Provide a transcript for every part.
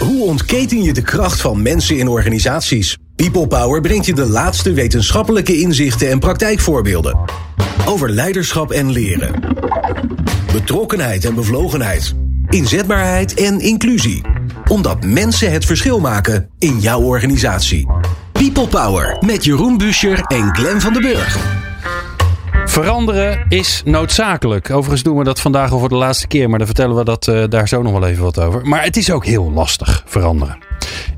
Hoe ontketen je de kracht van mensen in organisaties? People Power brengt je de laatste wetenschappelijke inzichten en praktijkvoorbeelden. Over leiderschap en leren. Betrokkenheid en bevlogenheid. Inzetbaarheid en inclusie. Omdat mensen het verschil maken in jouw organisatie. People Power met Jeroen Buscher en Glenn van den Burg. Veranderen is noodzakelijk. Overigens doen we dat vandaag al voor de laatste keer, maar dan vertellen we dat, uh, daar zo nog wel even wat over. Maar het is ook heel lastig veranderen.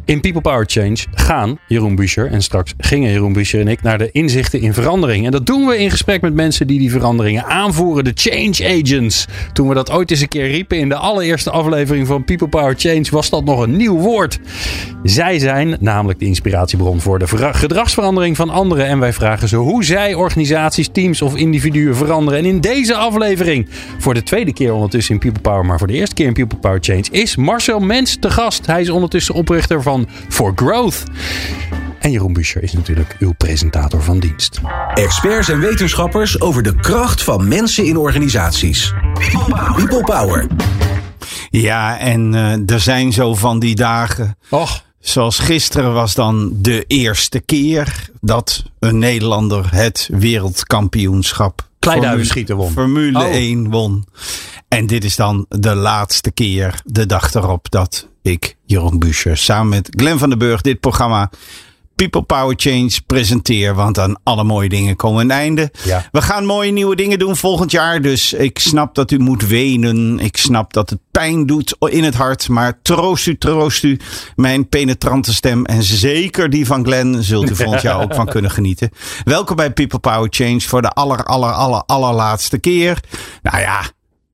In People Power Change gaan Jeroen Buescher en straks gingen Jeroen Buescher en ik naar de inzichten in verandering. En dat doen we in gesprek met mensen die die veranderingen aanvoeren, de change agents. Toen we dat ooit eens een keer riepen in de allereerste aflevering van People Power Change was dat nog een nieuw woord. Zij zijn namelijk de inspiratiebron voor de gedragsverandering van anderen en wij vragen ze hoe zij organisaties, teams of individuen veranderen. En in deze aflevering, voor de tweede keer ondertussen in People Power, maar voor de eerste keer in People Power Change, is Marcel Mens te gast. Hij is ondertussen oprichter van For Growth. En Jeroen Buescher is natuurlijk uw presentator van dienst. Experts en wetenschappers over de kracht van mensen in organisaties. People Power. Ja, en uh, er zijn zo van die dagen. Och. Zoals gisteren was dan de eerste keer dat een Nederlander het wereldkampioenschap Kleiduivenschieten won. Formule oh. 1 won. En dit is dan de laatste keer, de dag erop, dat ik, Jeroen Buescher, samen met Glenn van den Burg dit programma People Power Change presenteer. Want aan alle mooie dingen komen een einde. Ja. We gaan mooie nieuwe dingen doen volgend jaar. Dus ik snap dat u moet wenen. Ik snap dat het pijn doet in het hart. Maar troost u, troost u. Mijn penetrante stem en zeker die van Glenn zult u volgend jaar ook van kunnen genieten. Welkom bij People Power Change voor de aller, aller, aller, allerlaatste keer. Nou ja,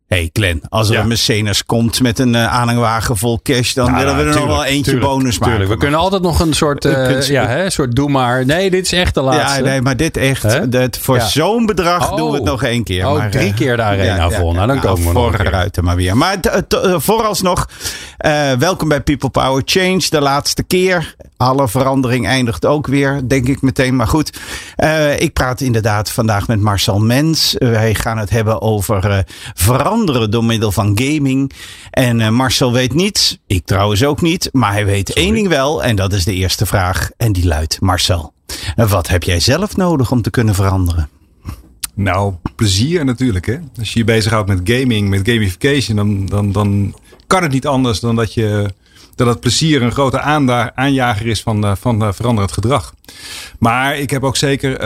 hey Glenn, als er een Mercedes komt met een uh, aanhangwagen vol cash, dan willen we er nog wel eentje bonus maken. Tuurlijk. We kunnen altijd nog een soort, uh, ja, hè, soort doe maar. Nee, dit is echt de laatste. Ja, nee, maar dit echt. Dat, voor zo'n bedrag doen we het oh. nog één keer. Oh, maar, drie keer de arena vol. Nou, dan komen we nog. Vooruit maar weer. Maar vooralsnog, uh, welkom bij People Power Change. De laatste keer. Alle verandering eindigt ook weer, denk ik meteen. Maar goed, ik praat inderdaad vandaag met Marcel Mens. wij gaan het hebben over verandering door middel van gaming. En uh, Marcel weet niets, ik trouwens ook niet, maar hij weet één ding wel en dat is de eerste vraag en die luidt Marcel. Wat heb jij zelf nodig om te kunnen veranderen? Nou, plezier natuurlijk. Hè? Als je je bezighoudt met gaming, met gamification, dan, dan, dan kan het niet anders dan dat je dat het plezier een grote aanjager is van, van veranderend gedrag. Maar ik heb ook zeker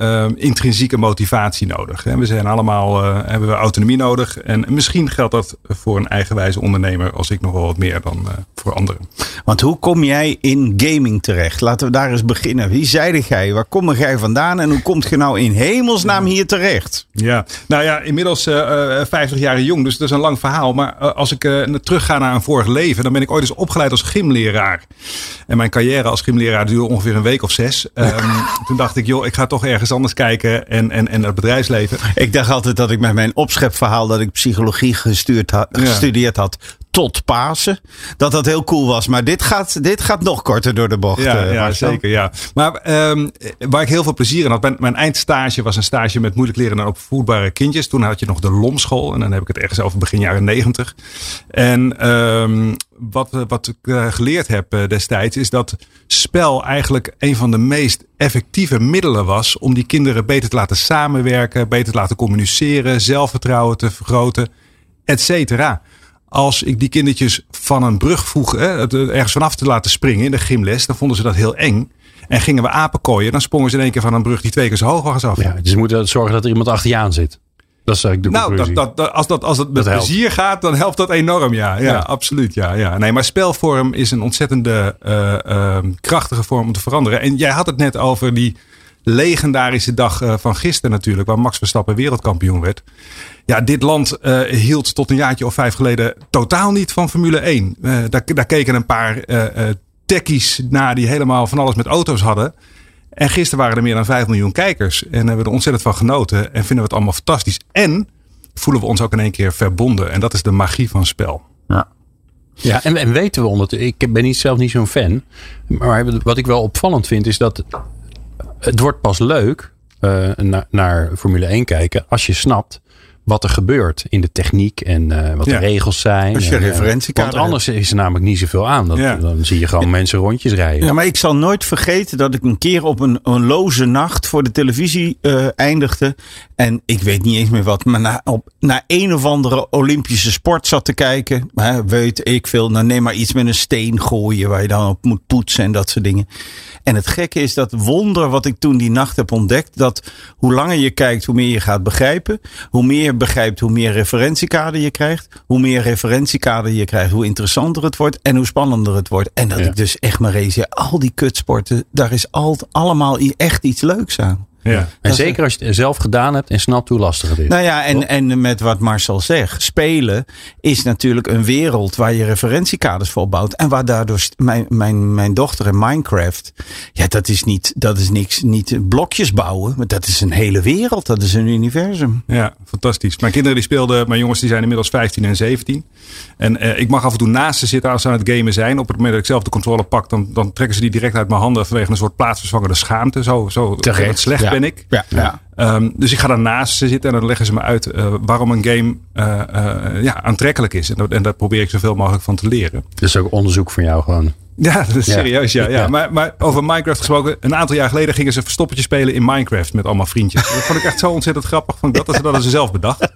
uh, intrinsieke motivatie nodig. We zijn allemaal, hebben we autonomie nodig. En misschien geldt dat voor een eigenwijze ondernemer als ik nog wel wat meer dan voor anderen. Want hoe kom jij in gaming terecht? Laten we daar eens beginnen. Wie zeide jij? Waar kom jij vandaan? En hoe komt je nou in hemelsnaam hier terecht? Ja, nou ja, inmiddels 50 jaar jong, dus dat is een lang verhaal. Maar als ik terug ga naar een vorig leven, dan ben ik ooit eens opgeleid als gymleraar. En mijn carrière als gymleraar duurde ongeveer een week of zes. Um, toen dacht ik, joh, ik ga toch ergens anders kijken en, en, en het bedrijfsleven. Ik dacht altijd dat ik met mijn opschepverhaal dat ik psychologie gestuurd had, gestudeerd had tot Pasen. Dat dat heel cool was. Maar dit gaat, dit gaat nog korter door de bocht. Ja, uh, ja zeker. Ja. Maar um, waar ik heel veel plezier in had. Mijn, mijn, eindstage was een stage met moeilijk leren en opvoedbare kindjes. Toen had je nog de LOM-school. En dan heb ik het ergens over begin jaren negentig. En um, wat, wat ik uh, geleerd heb uh, destijds is dat spel eigenlijk een van de meest effectieve middelen was om die kinderen beter te laten samenwerken, beter te laten communiceren, zelfvertrouwen te vergroten, et cetera als ik die kindertjes van een brug vroeg hè, ergens vanaf te laten springen in de gymles, dan vonden ze dat heel eng. En gingen we apen kooien, dan sprongen ze in één keer van een brug die twee keer zo hoog was af. Ja, dus je moet zorgen dat er iemand achter je aan zit. Dat is eigenlijk de nou, dat, dat, als, dat, als het met plezier gaat, dan helpt dat enorm. Ja, ja, absoluut. Ja, ja. Nee, maar spelvorm is een ontzettende uh, uh, krachtige vorm om te veranderen. En jij had het net over die legendarische dag uh, van gisteren natuurlijk, waar Max Verstappen wereldkampioen werd. Ja, dit land uh, hield tot een jaartje of vijf geleden totaal niet van Formule 1. Uh, daar, daar keken een paar uh, techies naar die helemaal van alles met auto's hadden. En gisteren waren er meer dan 5 miljoen kijkers. En hebben we er ontzettend van genoten. En vinden we het allemaal fantastisch. En voelen we ons ook in één keer verbonden. En dat is de magie van spel. Ja. Ja, en, en weten we ondertussen. Ik ben niet, zelf niet zo'n fan. Maar wat ik wel opvallend vind is dat het wordt pas leuk naar, naar Formule 1 kijken als je snapt wat er gebeurt in de techniek en uh, wat Ja. de regels zijn. Als je En, eh, referentiekader Want anders is er namelijk niet zoveel aan. Dat, Ja. Dan zie je gewoon mensen rondjes rijden. Ja, maar ik zal nooit vergeten dat ik een keer op een, een loze nacht voor de televisie eh, eindigde. En ik weet niet eens meer wat, maar naar, op, naar een of andere Olympische sport zat te kijken. Hè, weet ik veel, nou neem maar iets met een steen gooien waar je dan op moet poetsen en dat soort dingen. En het gekke is dat wonder wat ik toen die nacht heb ontdekt. Dat hoe langer je kijkt, hoe meer je gaat begrijpen. Hoe meer begrijpt, hoe meer referentiekader je krijgt. Hoe meer referentiekader je krijgt, hoe interessanter het wordt. En hoe spannender het wordt. En dat Ja. ik dus echt maar realiseer, al die kutsporten, daar is altijd allemaal echt iets leuks aan. Ja. En zeker als je het zelf gedaan hebt en snapt hoe lastig het is. Nou ja, en, en met wat Marcel zegt, spelen is natuurlijk een wereld waar je referentiekaders voor bouwt. En waar daardoor mijn, mijn, mijn dochter in Minecraft, ja, dat is niet, dat is niks, niet blokjes bouwen, maar dat is een hele wereld, dat is een universum. Ja, fantastisch. Mijn kinderen die speelden, mijn jongens die zijn inmiddels 15 en 17. En eh, ik mag af en toe naast ze zitten als ze aan het gamen zijn. Op het moment dat ik zelf de controle pak, dan, dan trekken ze die direct uit mijn handen vanwege een soort plaatsvervangende schaamte. Zo, zo Terecht, slecht ja. ben ik. Ja, ja. Ehm, dus ik ga daar naast ze zitten en dan leggen ze me uit eh, waarom een game eh, ja, aantrekkelijk is. En, dat- en daar probeer ik zoveel mogelijk van te leren. Is ook onderzoek van jou gewoon. Ja, dat is Ja. serieus. Ja, ja. Maar, maar over Minecraft gesproken. Een aantal jaar geleden gingen ze verstoppertje spelen in Minecraft met allemaal vriendjes. Dat vond ik echt zo ontzettend grappig. Vond ik dat, dat hadden ze zelf bedacht.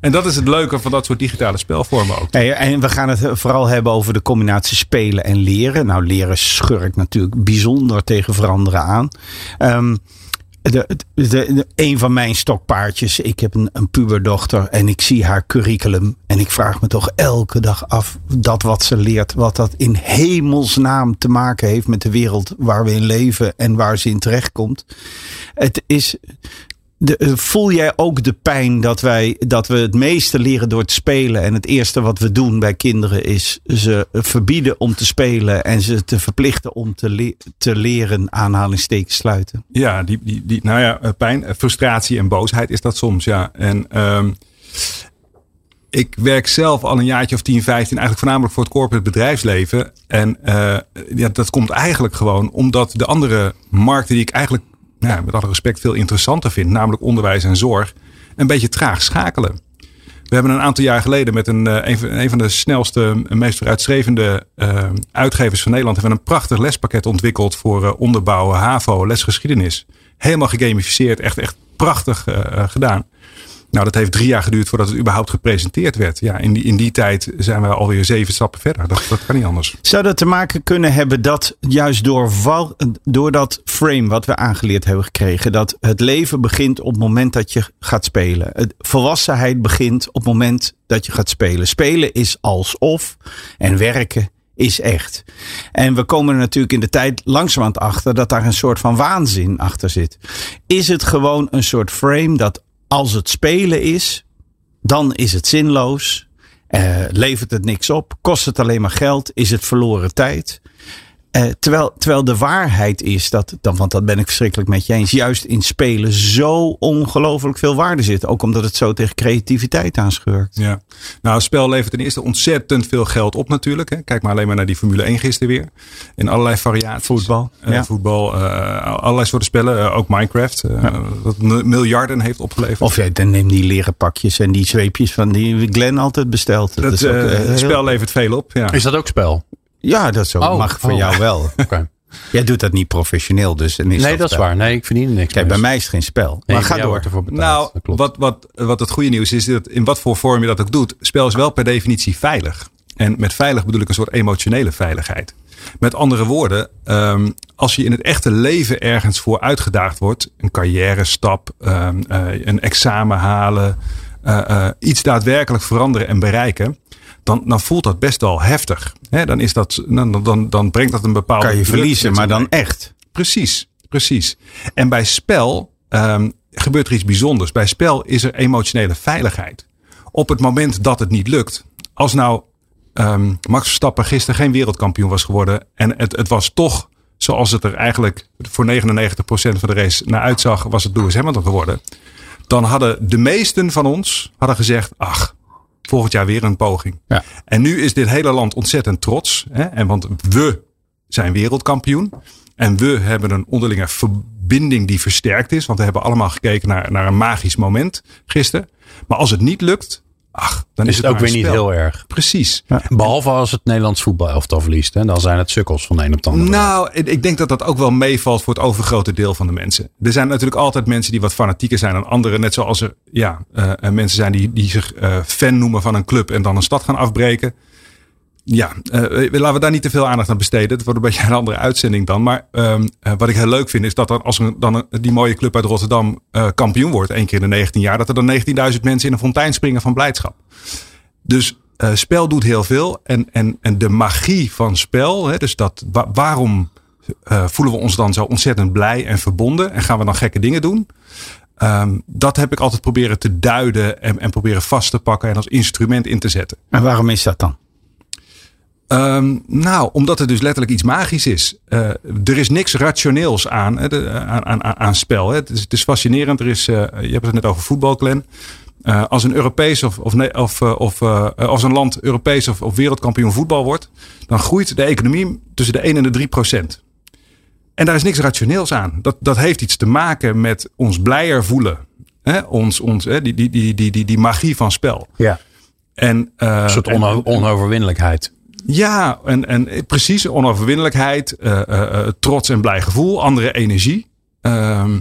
En dat is het leuke van dat soort digitale spelvormen ook. Hey, en we gaan het vooral hebben over de combinatie spelen en leren. Nou, leren schurkt natuurlijk bijzonder tegen veranderen aan. Ehm, de, een van mijn stokpaardjes. Ik heb een, een puberdochter en ik zie haar curriculum. En ik vraag me toch elke dag af dat wat ze leert. Wat dat in hemelsnaam te maken heeft met de wereld waar we in leven. En waar ze in terechtkomt. Het is de, eh, voel jij ook de pijn dat wij dat we het meeste leren door te spelen? En het eerste wat we doen bij kinderen is ze verbieden om te spelen en ze te verplichten om te, te leren aanhalingstekens sluiten. Ja, die, die, die, nou ja, eh, pijn, eh, frustratie en boosheid is dat soms. Ja. En ehm, ik werk zelf al een jaartje of 10, 15 eigenlijk voornamelijk voor het corporate bedrijfsleven. En ja, dat komt eigenlijk gewoon omdat de andere markten die ik eigenlijk nou, met alle respect veel interessanter vind, namelijk onderwijs en zorg, een beetje traag schakelen. We hebben een aantal jaar geleden met een, eh, een, van- de snelste en meest vooruitstrevende eh, uitgevers van Nederland hebben een prachtig lespakket ontwikkeld voor eh, onderbouw, HAVO, lesgeschiedenis. Helemaal gegamificeerd, echt, echt prachtig gedaan. Nou, dat heeft drie jaar geduurd voordat het überhaupt gepresenteerd werd. Ja, in die, in die tijd zijn we alweer zeven stappen verder. Dat, dat kan niet anders. Zou dat te maken kunnen hebben dat juist door, door dat frame wat we aangeleerd hebben gekregen, dat het leven begint op het moment dat je gaat spelen. Volwassenheid begint op het moment dat je gaat spelen. Spelen is alsof en werken is echt. En we komen er natuurlijk in de tijd langzamerhand achter dat daar een soort van waanzin achter zit. Is het gewoon een soort frame dat als het spelen is, dan is het zinloos. Eh, levert het niks op? Kost het alleen maar geld? Is het verloren tijd? Eh, terwijl, terwijl de waarheid is dat, dan, want dat ben ik verschrikkelijk met je eens, juist in spelen zo ongelooflijk veel waarde zit. Ook omdat het zo tegen creativiteit aanscheurt. Ja. Nou, het spel levert ten eerste ontzettend veel geld op natuurlijk. Hè. Kijk maar alleen maar naar die Formule 1 gisteren weer. In allerlei variaties. Voetbal, Eh, ja. Voetbal, eh, allerlei soorten spellen. ook Minecraft. eh, Dat miljarden heeft opgeleverd. Of jij dan neem die leren pakjes en die zweepjes van die Glenn altijd bestelt. dat is ook, het heel- spel levert veel op. Ja. Is dat ook spel? Ja, dat zo. Oh, mag voor oh. jou wel. Oké. Jij doet dat niet professioneel, dus. is Nee, dat is spel. waar. Nee, ik verdien er niks Kijk, bij mij is het geen spel. Nee, maar ga door. wordt ervoor betaald. Nou, Dat klopt. wat, wat, wat het goede nieuws is, is dat in wat voor vorm je dat ook doet, spel is wel per definitie veilig. En met veilig bedoel ik een soort emotionele veiligheid. Met andere woorden, ehm, als je in het echte leven ergens voor uitgedaagd wordt, een carrière stap, ehm, eh, een examen halen, eh, eh, iets daadwerkelijk veranderen en bereiken, dan, dan voelt dat best wel heftig. Dan, is dat, dan, dan, dan brengt dat een bepaalde. Kan je verliezen, maar dan echt. Precies, precies. En bij spel ehm, gebeurt er iets bijzonders. Bij spel is er emotionele veiligheid. Op het moment dat het niet lukt. Als nou ehm, Max Verstappen gisteren geen wereldkampioen was geworden. En het, het was toch zoals het er eigenlijk voor 99% van de race naar uitzag. Was het Lewis Hamilton geworden. Dan hadden de meesten van ons hadden gezegd. Ach, volgend jaar weer een poging. Ja. En nu is dit hele land ontzettend trots. Hè? En want we zijn wereldkampioen. En we hebben een onderlinge binding die versterkt is. Want we hebben allemaal gekeken naar, naar een magisch moment gisteren. Maar als het niet lukt, ach, dan is, is het ook weer niet heel erg. Precies. Behalve als het Nederlands voetbalelftal verliest. Hè? Dan zijn het sukkels van de een op de andere. Nou, ik ik denk dat dat ook wel meevalt voor het overgrote deel van de mensen. Er zijn natuurlijk altijd mensen die wat fanatieker zijn dan anderen. Net zoals er ja, eh, eh, mensen zijn die, die zich eh, fan noemen van een club en dan een stad gaan afbreken. Ja, eh, laten we daar niet te veel aandacht aan besteden. Het wordt een beetje een andere uitzending dan. Maar ehm, eh, wat ik heel leuk vind is dat dan als er dan een- die mooie club uit Rotterdam eh, kampioen wordt, één keer in de 19 jaar, dat er dan 19.000 mensen in een fontein springen van blijdschap. Dus spel doet heel veel. En, en, en de magie van spel, hè, dus dat, wa- waarom voelen we ons dan zo ontzettend blij en verbonden? En gaan we dan gekke dingen doen? Ehm, dat heb ik altijd proberen te duiden en, en proberen vast te pakken en als instrument in te zetten. En waarom is dat dan? Ehm, nou, omdat het dus letterlijk iets magisch is. Eh, er is niks rationeels aan, hè, de- aan, aan, aan spel. Hè. Het, is, het is fascinerend. Er is, eh, je hebt het net over voetbal, Glenn. Eh, als een Europees of, of, nee, of, eh, of eh, als een land Europees of, of wereldkampioen voetbal wordt, dan groeit de economie tussen de 1 en de 3 procent. En daar is niks rationeels aan. Dat, dat heeft iets te maken met ons blijer voelen. Hè? Ons, ons, hè? Die, die, die, die, die, die magie van spel. Ja. En, eh, Een soort ono- onoverwinnelijkheid. Ja, en, en precies onoverwinnelijkheid, eh, eh, eh, trots en blij gevoel, andere energie. Ehm,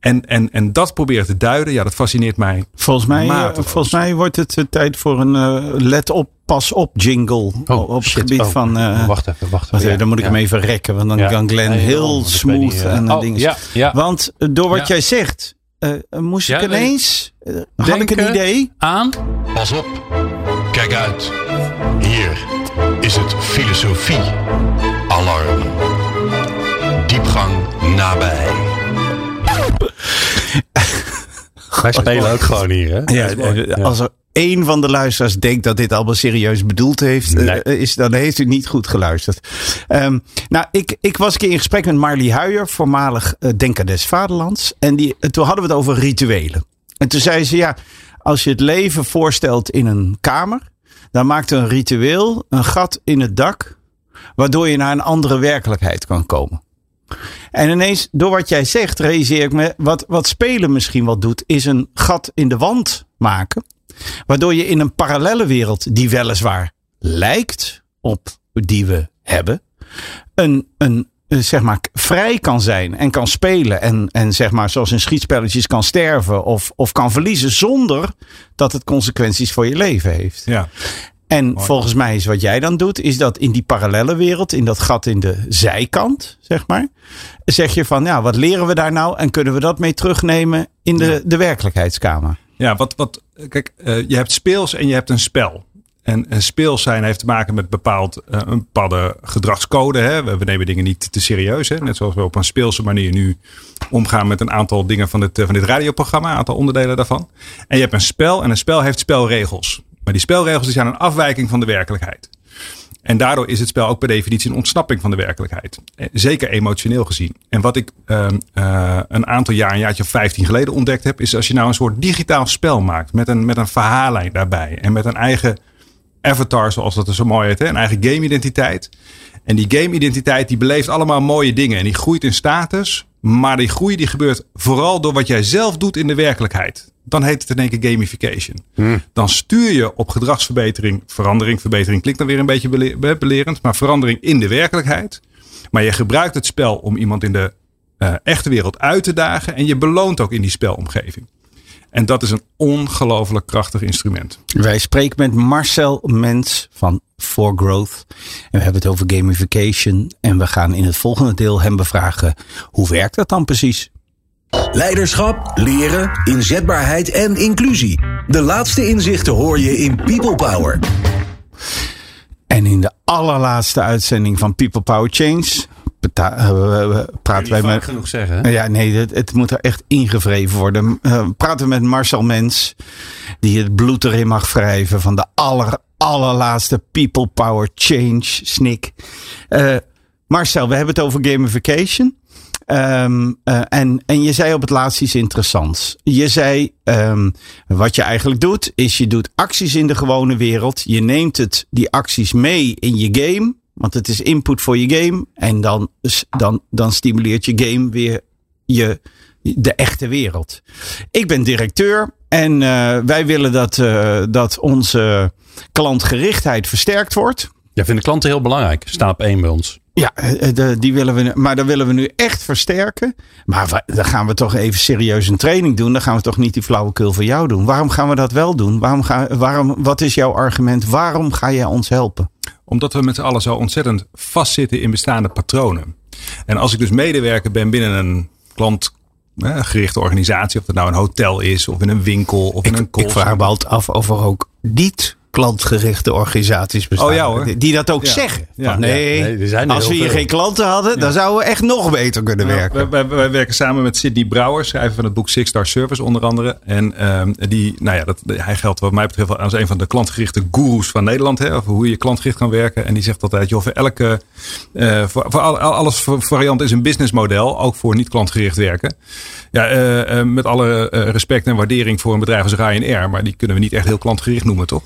en, en, en dat proberen te duiden, ja, dat fascineert mij. Volgens mij, Mateloos. volgens mij wordt het tijd voor een let op, pas op jingle. op het gebied Oh, van. eh, wacht even, wacht even. wacht even, Ja, dan moet ik ja. hem even rekken, want dan Ja. kan Glenn heel oh, smooth en Oh, dingen. ja, ja. Want door wat Ja. jij zegt, eh, moest Ja, ik nee. ineens. had ik een idee? Aan? Pas op, kijk uit. Hier is het filosofie-alarm. Diepgang nabij. Wij spelen ook gewoon hier, hè? Ja, eh, als er één van de luisteraars denkt dat dit allemaal serieus bedoeld heeft, eh, Nee. is, dan heeft u niet goed geluisterd. Ehm, nou, ik, ik was een keer in gesprek met Marley Huijer, voormalig eh, Denker des Vaderlands. En die, eh, toen hadden we het over rituelen. En toen zei ze, ja, als je het leven voorstelt in een kamer, dan maakt een ritueel een gat in het dak, waardoor je naar een andere werkelijkheid kan komen. En ineens, door wat jij zegt, realiseer ik me, wat, wat spelen misschien wat doet, is een gat in de wand maken. Waardoor je in een parallelle wereld, die weliswaar lijkt op die we hebben, een, een zeg maar vrij kan zijn en kan spelen. En, en zeg maar zoals in schietspelletjes kan sterven of, of kan verliezen zonder dat het consequenties voor je leven heeft. Ja. En volgens mij is wat jij dan doet, is dat in die parallelle wereld, in dat gat in de zijkant, zeg maar, zeg je van, ja, wat leren we daar nou en kunnen we dat mee terugnemen in de, de werkelijkheidskamer? Ja, wat, wat, kijk, eh, je hebt speels en je hebt een spel. En, en speels zijn heeft te maken met bepaald, eh, een bepaalde gedragscode. Hè. We, nemen dingen niet te serieus. Hè. Net zoals we op een speelse manier nu omgaan met een aantal dingen van dit, eh, van dit radioprogramma. Een aantal onderdelen daarvan. En je hebt een spel en een spel heeft spelregels. Maar die spelregels die zijn een afwijking van de werkelijkheid. En daardoor is het spel ook per definitie een ontsnapping van de werkelijkheid. Eh, Zeker emotioneel gezien. En wat ik ehm, eh, een aantal jaar, een jaartje of 15 geleden ontdekt heb, is als je nou een soort digitaal spel maakt met een, met een verhaallijn daarbij en met een eigen avatar, zoals dat er zo mooi heet, hè? een eigen game-identiteit. En die game-identiteit die beleeft allemaal mooie dingen en die groeit in status, maar die groei die gebeurt vooral door wat jij zelf doet in de werkelijkheid. Dan heet het in één keer gamification. Dan stuur je op gedragsverbetering, verandering, verbetering klinkt dan weer een beetje bele- be- belerend, maar verandering in de werkelijkheid. Maar je gebruikt het spel om iemand in de eh, echte wereld uit te dagen en je beloont ook in die spelomgeving. En dat is een ongelooflijk krachtig instrument. Wij spreken met Marcel Mens van For Growth. En we hebben het over gamification. En we gaan in het volgende deel hem bevragen, hoe werkt dat dan precies? Leiderschap, leren, inzetbaarheid en inclusie. De laatste inzichten hoor je in People Power. En in de allerlaatste uitzending van People Power Change praten wij met... genoeg zeggen, hè? Ja, nee, het, het moet er echt ingevreven worden. Eh, praten we met Marcel Mens, die het bloed erin mag wrijven van de aller, allerlaatste People Power Change snik. Eh, Marcel, we hebben het over gamification. Ehm, eh, en, en je zei op het laatst iets interessants. Je zei, ehm, wat je eigenlijk doet, is je doet acties in de gewone wereld. Je neemt het, die acties mee in je game. Want het is input voor je game. En dan, dan, dan stimuleert je game weer je, de echte wereld. Ik ben directeur en uh, wij willen dat, uh, dat onze klantgerichtheid versterkt wordt. Jij vindt de klanten heel belangrijk. Op één bij ons. Ja, de, die willen we, maar dat willen we nu echt versterken. Maar dan gaan we toch even serieus een training doen. Dan gaan we toch niet die flauwekul voor jou doen. Waarom gaan we dat wel doen? Waarom ga, waarom, wat is jouw argument? Waarom ga jij ons helpen? Omdat we met z'n allen zo ontzettend vastzitten in bestaande patronen. En als ik dus medewerker ben binnen een klantgerichte organisatie, of dat nou een hotel is, of in een winkel, of ik, in een Ik vraag me altijd af of er ook niet klantgerichte organisaties bestaan. Oh ja, hoor. Die dat ook zeggen. Ja. nee, Ja, nee, er zijn er als we hier veel. geen klanten hadden, dan zouden we echt nog beter kunnen werken. Wij, wij, wij werken samen met Sidney Brouwer, schrijver van het boek Six Star Service onder andere. En ehm, die, nou ja, dat, hij geldt wat mij betreft als een van de klantgerichte goeroes van Nederland. Hè, over hoe je klantgericht kan werken. En die zegt altijd, joh, voor elke, eh, voor, voor al- al- alles voor variant is een businessmodel. Ook voor niet klantgericht werken. Ja, eh, eh, met alle respect en waardering voor een bedrijf als Ryanair. Maar die kunnen we niet echt heel klantgericht noemen, toch?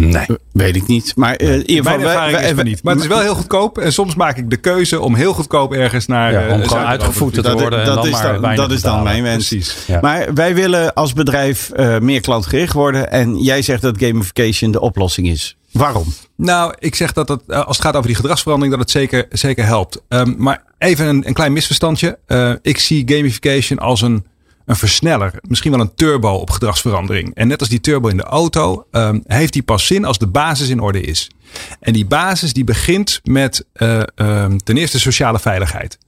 Nee. Weet ik niet. Maar eh, in ieder geval, Mijn wij- niet. Maar het is wel heel goedkoop. En soms maak ik de keuze om heel goedkoop ergens naar... Ja, eh, om gewoon uitgevoerd te dat, worden en dat dan is maar dan, dat is dan mijn wens. Precies. Ja. Maar wij willen als bedrijf eh, meer klantgericht worden. En jij zegt dat gamification de oplossing is. Waarom? Nou, ik zeg dat het, eh, als het gaat over die gedragsverandering, dat het zeker, zeker helpt. Ehm, maar even een, een klein misverstandje. Eh, ik zie gamification als een, een versneller, misschien wel een turbo op gedragsverandering. En net als die turbo in de auto, ehm, heeft die pas zin als de basis in orde is. En die basis die begint met eh, ehm, ten eerste sociale veiligheid.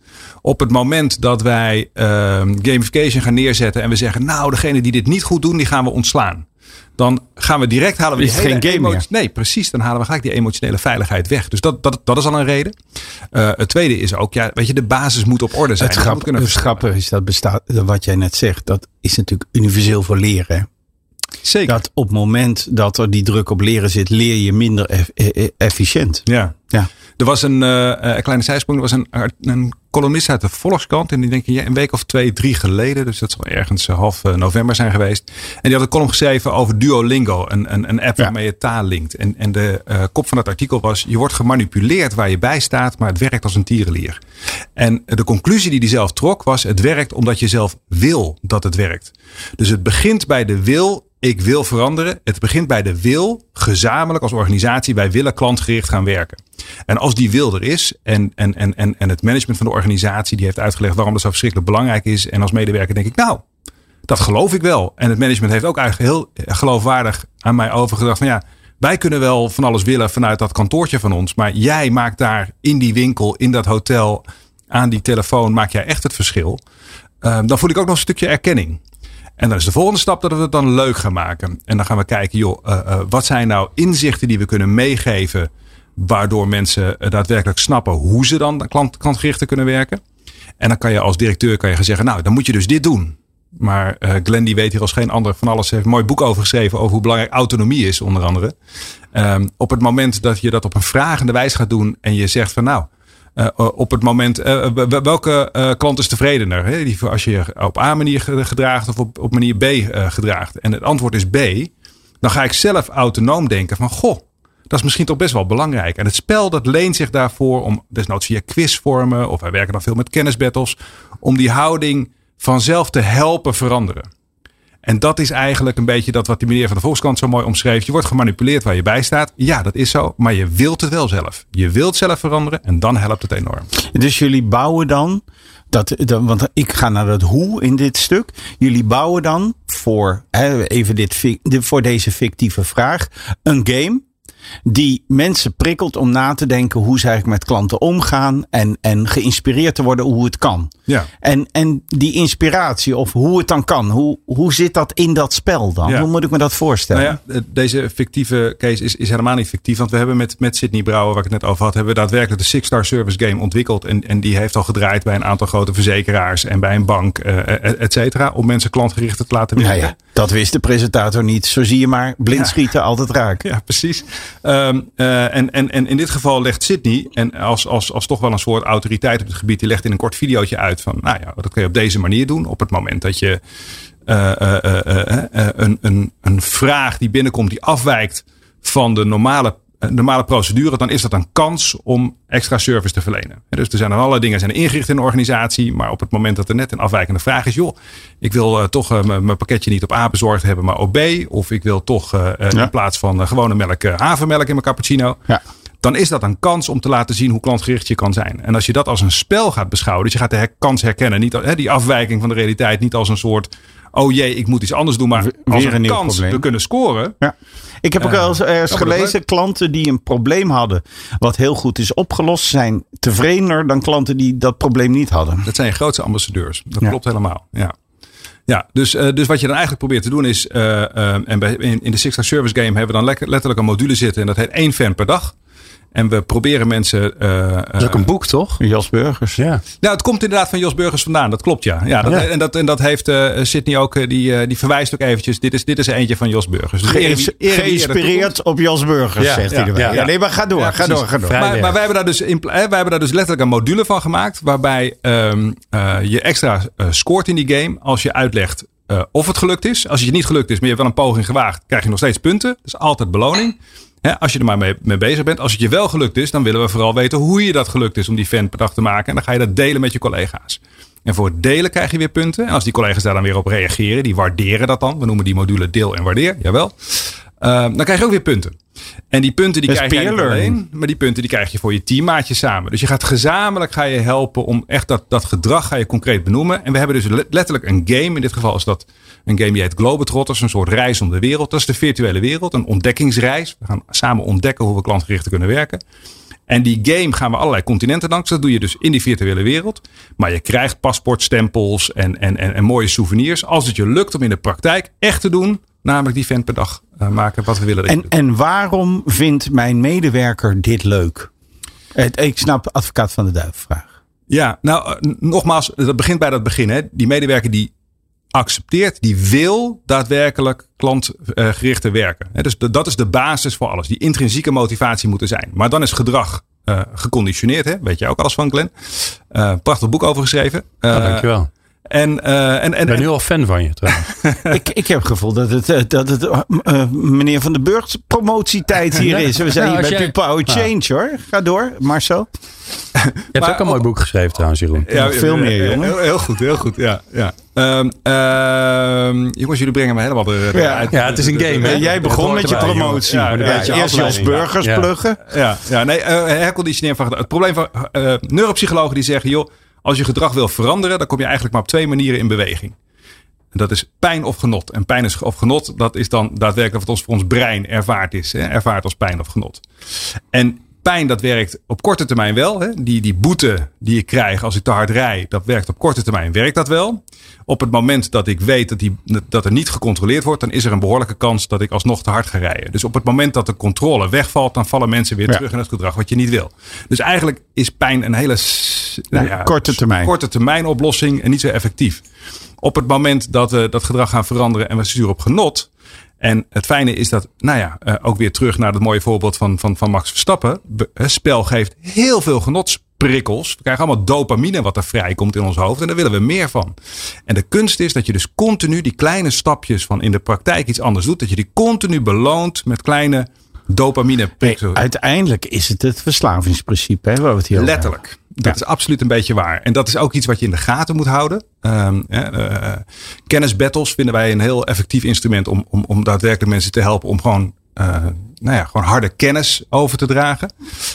Op het moment dat wij ehm, gamification gaan neerzetten en we zeggen, nou, degene die dit niet goed doen, die gaan we ontslaan. Dan gaan we direct halen we die hele geen game emo- Nee, precies. Dan halen we gelijk die emotionele veiligheid weg. Dus dat, dat, dat is al een reden. Eh, het tweede is ook, ja, weet je, de basis moet op orde zijn. Het, grap, het grappige is dat bestaat, wat jij net zegt, dat is natuurlijk universeel voor leren. Zeker. Dat op het moment dat er die druk op leren zit, leer je minder eff- e- e- efficiënt. Ja. Ja. Er was een, eh, een kleine zijsprong. Er was een, een columnist uit de Volkskrant. En die denk ik een week of twee, drie geleden. Dus dat zal ergens eh, half eh, november zijn geweest. En die had een column geschreven over Duolingo. Een, een, een app Ja. waarmee je taal linkt. En, en de eh, kop van het artikel was. Je wordt gemanipuleerd waar je bij staat. Maar het werkt als een tierenlier. En de conclusie die hij zelf trok was. Het werkt omdat je zelf wil dat het werkt. Dus het begint bij de wil. Ik wil veranderen. Het begint bij de wil. Gezamenlijk als organisatie. Wij willen klantgericht gaan werken. En als die wil er is en, en, en, en, en het management van de organisatie die heeft uitgelegd waarom dat zo verschrikkelijk belangrijk is. En als medewerker denk ik, nou, dat geloof ik wel. En het management heeft ook eigenlijk heel geloofwaardig aan mij overgedacht van ja, wij kunnen wel van alles willen vanuit dat kantoortje van ons. Maar jij maakt daar in die winkel, in dat hotel, aan die telefoon, maak jij echt het verschil. Ehm, dan voel ik ook nog een stukje erkenning. En dan is de volgende stap dat we het dan leuk gaan maken. En dan gaan we kijken, joh, eh, eh, wat zijn nou inzichten die we kunnen meegeven. Waardoor mensen eh, daadwerkelijk snappen hoe ze dan klant, klantgerichter kunnen werken. En dan kan je als directeur kan je gaan zeggen, nou, dan moet je dus dit doen. Maar Glenn die weet hier als geen ander van alles. heeft een mooi boek over geschreven over hoe belangrijk autonomie is, onder andere. Ehm, op het moment dat je dat op een vragende wijze gaat doen en je zegt van nou, op het moment, eh, welke eh, klant is tevredener? Hè? Die, als je je op A manier ge- gedraagt of op, op manier B eh, gedraagt. En het antwoord is B. Dan ga ik zelf autonoom denken van goh, dat is misschien toch best wel belangrijk. En het spel dat leent zich daarvoor om desnoods via quizvormen of wij werken dan veel met kennisbattles. Om die houding vanzelf te helpen veranderen. En dat is eigenlijk een beetje dat wat die meneer van de Volkskrant zo mooi omschreef. Je wordt gemanipuleerd waar je bij staat. Ja, dat is zo. Maar je wilt het wel zelf. Je wilt zelf veranderen en dan helpt het enorm. Dus jullie bouwen dan, dat, want ik ga naar dat hoe in dit stuk. Jullie bouwen dan voor, even dit, voor deze fictieve vraag, een game die mensen prikkelt om na te denken hoe ze eigenlijk met klanten omgaan en, en geïnspireerd te worden hoe het kan. Ja. En, en die inspiratie of hoe het dan kan, hoe, hoe zit dat in dat spel dan? Ja. Hoe moet ik me dat voorstellen? Nou ja, eh, deze fictieve case is, is helemaal niet fictief. Want we hebben met, met Sydney Brouwer, waar ik het net over had, hebben we daadwerkelijk de Six Star Service Game ontwikkeld. En, en die heeft al gedraaid bij een aantal grote verzekeraars en bij een bank, eh, et cetera. Om mensen klantgericht te laten werken. Nou ja, dat wist de presentator niet. Zo zie je maar, blind schieten altijd raak. Ja, precies. Ehm, eh, en, en, en in dit geval legt Sydney, en als, als, als toch wel een soort autoriteit op het gebied, die legt in een kort videootje uit van, nou ja, dat kun je op deze manier doen. Op het moment dat je eh, eh, een, een, een vraag die binnenkomt, die afwijkt van de normale normale procedure, dan is dat een kans om extra service te verlenen. Dus er zijn allerlei dingen zijn ingericht in een organisatie, maar op het moment dat er net een afwijkende vraag is, joh, ik wil uh, toch uh, mijn pakketje niet op A bezorgd hebben, maar op B, of ik wil toch uh, ja. in plaats van gewone melk havermelk in mijn cappuccino. Ja. Dan is dat een kans om te laten zien hoe klantgericht je kan zijn. En als je dat als een spel gaat beschouwen, dus je gaat de her kans herkennen, niet die afwijking van de realiteit, niet als een soort oh jee, ik moet iets anders doen. Maar als een, een kans probleem. we kunnen scoren. Ja. Ik heb ook wel eens ergens gelezen, klanten die een probleem hadden, wat heel goed is opgelost, zijn tevredener dan klanten die dat probleem niet hadden. Dat zijn je grootste ambassadeurs. Dat ja. klopt helemaal. Ja. Ja, dus, uh, dus wat je dan eigenlijk probeert te doen is, uh, uh, en bij, in, in de Six Service Game hebben we dan letterlijk een module zitten en dat heet één fan per dag. En we proberen mensen. Uh, dat is ook een boek, toch? Jos Burgers. Ja. Nou, het komt inderdaad van Jos Burgers vandaan. Dat klopt, ja. ja, dat, ja. En, dat, en dat heeft uh, Sydney ook. Die, uh, die verwijst ook eventjes. Dit is, dit is er eentje van Jos Burgers. Dus Ge Geïnspireerd op Jos Burgers, ja, zegt hij erbij. Ja, ja, nee, maar ga door. ga door, ga door. Maar, maar, wij, hebben daar dus in, wij hebben daar dus letterlijk een module van gemaakt. Waarbij um, je extra scoort in die game. Als je uitlegt of het gelukt is. Als het je niet gelukt is, maar je hebt wel een poging gewaagd. Krijg je nog steeds punten. Dat is altijd beloning als je er maar mee, mee, bezig bent. Als het je wel gelukt is, dan willen we vooral weten hoe je dat gelukt is om die fan per dag te maken. En dan ga je dat delen met je collega's. En voor het delen krijg je weer punten. En als die collega's daar dan weer op reageren, die waarderen dat dan. We noemen die module deel en waardeer, jawel. Uh, dan krijg je ook weer punten. En die punten die krijg je niet alleen, maar die punten die krijg je voor je teammaatje samen. Dus je gaat gezamenlijk ga je helpen om echt dat, dat gedrag ga je concreet benoemen. En we hebben dus letterlijk een game. In dit geval is dat een game die heet Globetrotters. Een soort reis om de wereld. Dat is de virtuele wereld. Een ontdekkingsreis. We gaan samen ontdekken hoe we klantgericht kunnen werken. En die game gaan we allerlei continenten langs. Dat doe je dus in die virtuele wereld. Maar je krijgt paspoortstempels en, en, en, en mooie souvenirs. Als het je lukt om in de praktijk echt te doen Namelijk die vent per dag uh, maken wat we willen. En, en waarom vindt mijn medewerker dit leuk? Ik snap advocaat van de duivel vraag. Ja, nou uh, nogmaals, dat begint bij dat begin. Hè. Die medewerker die accepteert, die wil daadwerkelijk klantgerichte werken. Dus dat is de basis voor alles. Die intrinsieke motivatie moet er zijn. Maar dan is gedrag uh, geconditioneerd. Hè? Weet jij ook alles van, Glenn. Uh, prachtig boek over geschreven. Uh, oh, dankjewel. En, uh, en, en, ik ben nu al fan van je trouwens. ik, ik heb het gevoel dat het, dat het uh, meneer Van den Burg promotietijd hier is. We zijn nou, hier bij Power Change hoor. Ga door, Marcel. Je hebt maar, ook een mooi boek geschreven trouwens, Jeroen. Ja, veel meer, jongen. Heel, heel, goed, heel goed. Ja, ja. Um, um, jongens, jullie brengen me helemaal de, ja. uit. Ja, het is een game. Hè? Jij begon met je promotie. Ja, ja, ja, eerst Jos Burgers pluggen. Ja, ja nee, uh, herconditioneren van Het probleem van uh, neuropsychologen die zeggen, joh, als je gedrag wil veranderen, dan kom je eigenlijk maar op twee manieren in beweging. En dat is pijn of genot. En pijn of genot, dat is dan daadwerkelijk wat ons voor ons brein ervaart is. Hè? Ervaart als pijn of genot. En pijn, dat werkt op korte termijn wel. Hè? Die, die boete die ik krijg als ik te hard rij, dat werkt op korte termijn, werkt dat wel. Op het moment dat ik weet dat, die, dat er niet gecontroleerd wordt, dan is er een behoorlijke kans dat ik alsnog te hard ga rijden. Dus op het moment dat de controle wegvalt, dan vallen mensen weer terug in het gedrag wat je niet wil. Dus eigenlijk is pijn een hele nou ja, korte, termijn. korte termijn oplossing en niet zo effectief. Op het moment dat we dat gedrag gaan veranderen en we sturen op genot, en het fijne is dat, nou ja, uh, ook weer terug naar het mooie voorbeeld van, van, van Max Verstappen. Het spel geeft heel veel genotsprikkels. We krijgen allemaal dopamine wat er vrijkomt in ons hoofd. En daar willen we meer van. En de kunst is dat je dus continu die kleine stapjes van in de praktijk iets anders doet. Dat je die continu beloont met kleine dopamine prikkels. uiteindelijk is het het verslavingsprincipe hè, waar we het hier Letterlijk. Dat is absoluut een beetje waar. En dat is ook iets wat je in de gaten moet houden. Um, uh, kennisbattles vinden wij een heel effectief instrument om, om, om daadwerkelijk mensen te helpen om gewoon, uh, nou ja, gewoon harde kennis over te dragen.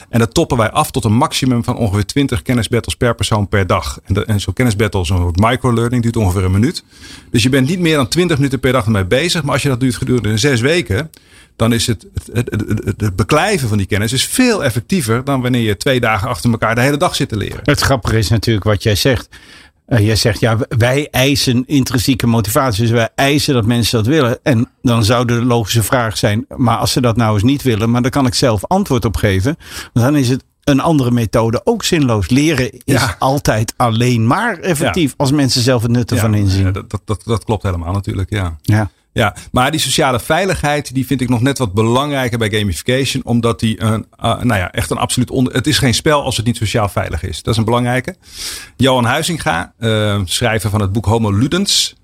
En dat toppen wij af tot een maximum van ongeveer 20 kennisbattles per persoon per dag. En, en zo'n kennisbattle, zo'n microlearning, duurt ongeveer een minuut. Dus je bent niet meer dan 20 minuten per dag ermee bezig. Maar als je dat doet gedurende zes weken, dan is het, het, het, het, beklijven van die kennis is veel effectiever dan wanneer je twee dagen achter elkaar de hele dag zit te leren. Het grappige is natuurlijk wat jij zegt. Uh, jij zegt, ja, wij eisen intrinsieke motivatie. Dus wij eisen dat mensen dat willen. En dan zou de logische vraag zijn, maar als ze dat nou eens niet willen, maar dan kan ik zelf antwoord op geven. Dan is het een andere methode ook zinloos. Leren is altijd alleen maar effectief als mensen zelf het nut ervan inzien. dat, dat, dat, klopt helemaal natuurlijk, ja. ja. Ja, maar die sociale veiligheid, die vind ik nog net wat belangrijker bij gamification. Omdat die een, uh, nou ja, echt een absoluut onder. Het is geen spel als het niet sociaal veilig is. Dat is een belangrijke. Johan Huizinga, uh, schrijver van het boek Homo Ludens.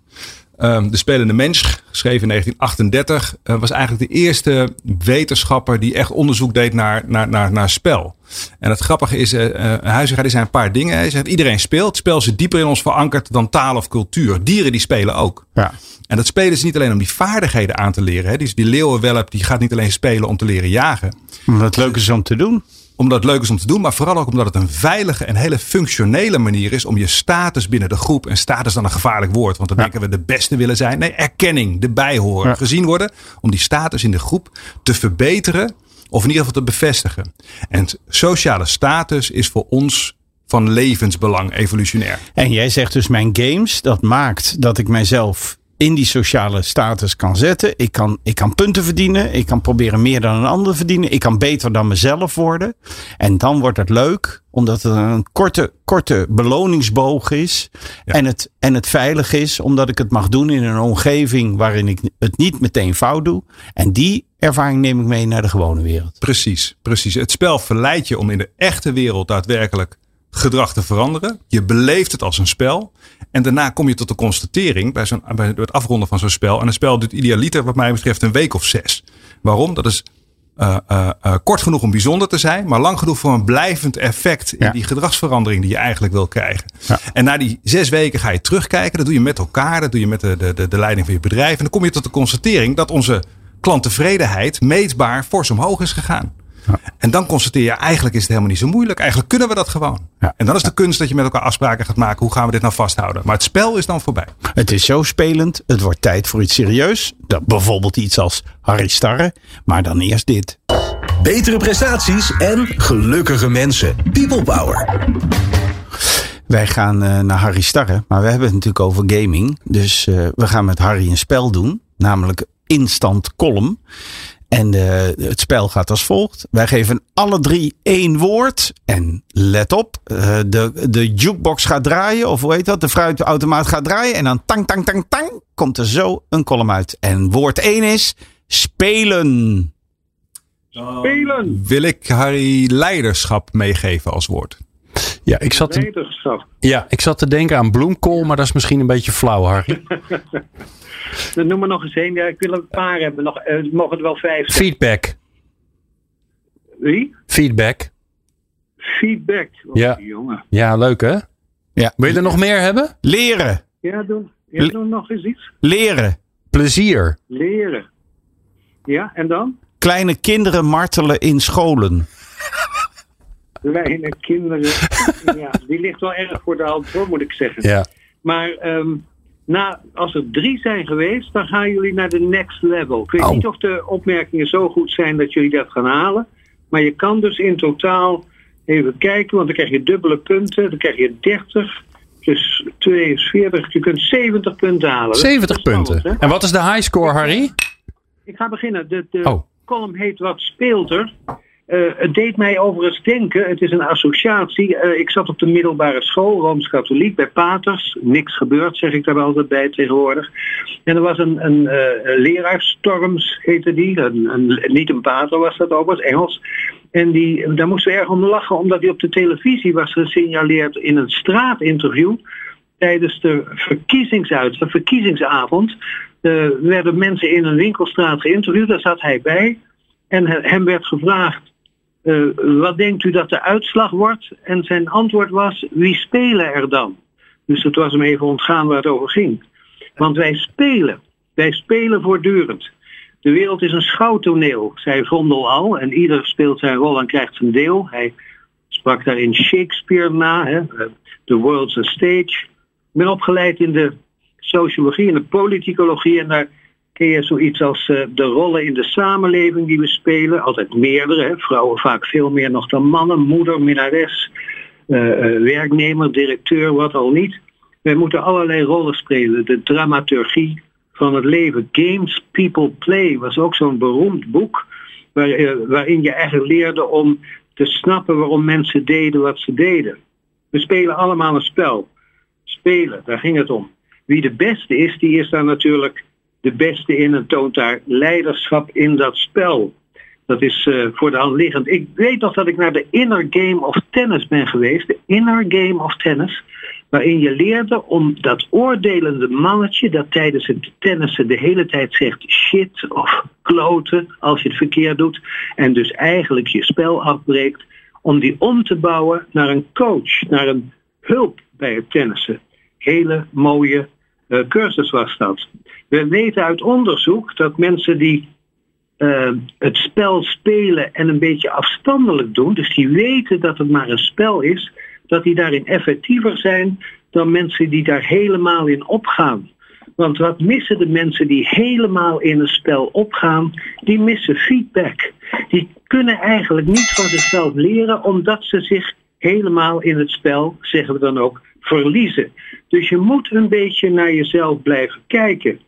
Ehm, de Spelende Mens, geschreven in 1938, eh, was eigenlijk de eerste wetenschapper die echt onderzoek deed naar, naar, naar, naar spel. En het grappige is, uh, Huizinga, zijn een paar dingen. Hij zegt, iedereen speelt. Spel zit dieper in ons verankerd dan taal of cultuur. Dieren die spelen ook. Ja. En dat spelen is niet alleen om die vaardigheden aan te leren. Hè. Die, die leeuwenwelp die gaat niet alleen spelen om te leren jagen. Het leuk is om te doen. Omdat het leuk is om te doen, maar vooral ook omdat het een veilige en hele functionele manier is om je status binnen de groep. En status dan een gevaarlijk woord, want dan Ja. denken we de beste willen zijn. Nee, erkenning, erbij horen, Ja. gezien worden. Om die status in de groep te verbeteren of in ieder geval te bevestigen. En sociale status is voor ons van levensbelang evolutionair. En jij zegt dus mijn games, dat maakt dat ik mijzelf in die sociale status kan zetten. Ik kan, ik kan punten verdienen. Ik kan proberen meer dan een ander verdienen. Ik kan beter dan mezelf worden. En dan wordt het leuk, omdat het een korte, korte beloningsboog is. Ja. En, het, en het veilig is, omdat ik het mag doen in een omgeving waarin ik het niet meteen fout doe. En die ervaring neem ik mee naar de gewone wereld. Precies, precies. Het spel verleidt je om in de echte wereld daadwerkelijk gedrag te veranderen. Je beleeft het als een spel. En daarna kom je tot de constatering bij, zo'n, bij het afronden van zo'n spel. En een spel duurt idealiter wat mij betreft een week of zes. Waarom? Dat is eh, eh, eh, kort genoeg om bijzonder te zijn, maar lang genoeg voor een blijvend effect in Ja. die gedragsverandering die je eigenlijk wil krijgen. Ja. En na die zes weken ga je terugkijken. Dat doe je met elkaar, dat doe je met de, de, de leiding van je bedrijf. En dan kom je tot de constatering dat onze klanttevredenheid meetbaar fors omhoog is gegaan. En dan constateer je, eigenlijk is het helemaal niet zo moeilijk. Eigenlijk kunnen we dat gewoon. Ja. En dan is de kunst dat je met elkaar afspraken gaat maken. Hoe gaan we dit nou vasthouden? Maar het spel is dan voorbij. Het is zo spelend. Het wordt tijd voor iets serieus. Dat, bijvoorbeeld iets als Harry Starre. Maar dan eerst dit. Betere prestaties en gelukkige mensen. People Power. Wij gaan eh, naar Harry Starre. Maar we hebben het natuurlijk over gaming. Dus eh, we gaan met Harry een spel doen. Namelijk Instant Column. En eh, het spel gaat als volgt. Wij geven alle drie één woord. En let op, eh, de, de jukebox gaat draaien. Of hoe heet dat? De fruitautomaat gaat draaien. En dan tang, tang, tang, tang. Komt er zo een column uit. En woord 1 is spelen. Spelen, Wil ik Harry leiderschap meegeven als woord? Ja, ik zat, te, ja, ik zat te denken aan bloemkool, maar dat is misschien een beetje flauw, Harry. Dan noem maar nog eens één. Ja, ik wil een paar hebben. Nog, eh, het mogen er wel vijf zijn. Feedback. Wie? Feedback. Feedback. Oh, Ja. Jongen. Ja, leuk hè? Ja. Wil je er nog meer hebben? Leren. Ja, doe, ja, doe nog eens iets. Leren. Plezier. Leren. Ja, en dan? Kleine kinderen martelen in scholen. Kleine kinderen. ja, die ligt wel erg voor de hand, hoor, moet ik zeggen. Ja. Maar ehm, na, als er drie zijn geweest, dan gaan jullie naar de next level. Ik weet Oh. niet of de opmerkingen zo goed zijn dat jullie dat gaan halen. Maar je kan dus in totaal even kijken, want dan krijg je dubbele punten. Dan krijg je 30 plus 2 is 40. Je kunt 70 punten halen. Dat is 70 spannend, punten. hè? En wat is de high score, Harry? Ik ga beginnen. De, de Oh. column heet Wat speelt er? Eh, het deed mij overigens denken, het is een associatie. Eh, ik zat op de middelbare school, Rooms-Katholiek, bij Paters. Niks gebeurd, zeg ik daar wel altijd bij tegenwoordig. En er was een, een eh, leraar, Storms heette die. Een, niet een pater was dat ook, was Engels. En die, daar moesten we erg om lachen, omdat hij op de televisie was gesignaleerd in een straatinterview tijdens de verkiezingsuit, de verkiezingsavond werden mensen in een winkelstraat geïnterviewd. Daar zat hij bij. En he- hem werd gevraagd: eh, wat denkt u dat de uitslag wordt? En zijn antwoord was: wie spelen er dan? Dus het was hem even ontgaan waar het over ging. Want wij spelen. Wij spelen voortdurend. De wereld is een schouwtoneel, zei Vondel al. En ieder speelt zijn rol en krijgt zijn deel. Hij sprak daarin Shakespeare na. Hè? eh, The world's a stage. Ik ben opgeleid in de sociologie en de politicologie. En daar je zoiets als eh, de rollen in de samenleving die we spelen. Altijd meerdere. Hè? Vrouwen vaak veel meer nog dan mannen. Moeder, minnares, eh, eh, werknemer, directeur, wat al niet. Wij moeten allerlei rollen spelen. De dramaturgie van het leven. Games People Play was ook zo'n beroemd boek. Waar, waarin je eigenlijk leerde om te snappen waarom mensen deden wat ze deden. We spelen allemaal een spel. Spelen, daar ging het om. Wie de beste is, die is daar natuurlijk de beste in en toont daar leiderschap in dat spel. Dat is eh, voor de hand liggend. Ik weet nog dat ik naar de Inner Game of Tennis ben geweest. De Inner Game of Tennis. Waarin je leerde om dat oordelende mannetje dat tijdens het tennissen de hele tijd zegt shit of kloten als je het verkeerd doet. En dus eigenlijk je spel afbreekt. Om die om te bouwen naar een coach, naar een hulp bij het tennissen. Hele mooie cursus was dat. We weten uit onderzoek dat mensen die uh, het spel spelen en een beetje afstandelijk doen, dus die weten dat het maar een spel is, dat die daarin effectiever zijn dan mensen die daar helemaal in opgaan. Want wat missen de mensen die helemaal in een spel opgaan? Die missen feedback. Die kunnen eigenlijk niet van zichzelf leren omdat ze zich helemaal in het spel, zeggen we dan ook, verliezen. Dus je moet een beetje naar jezelf blijven kijken.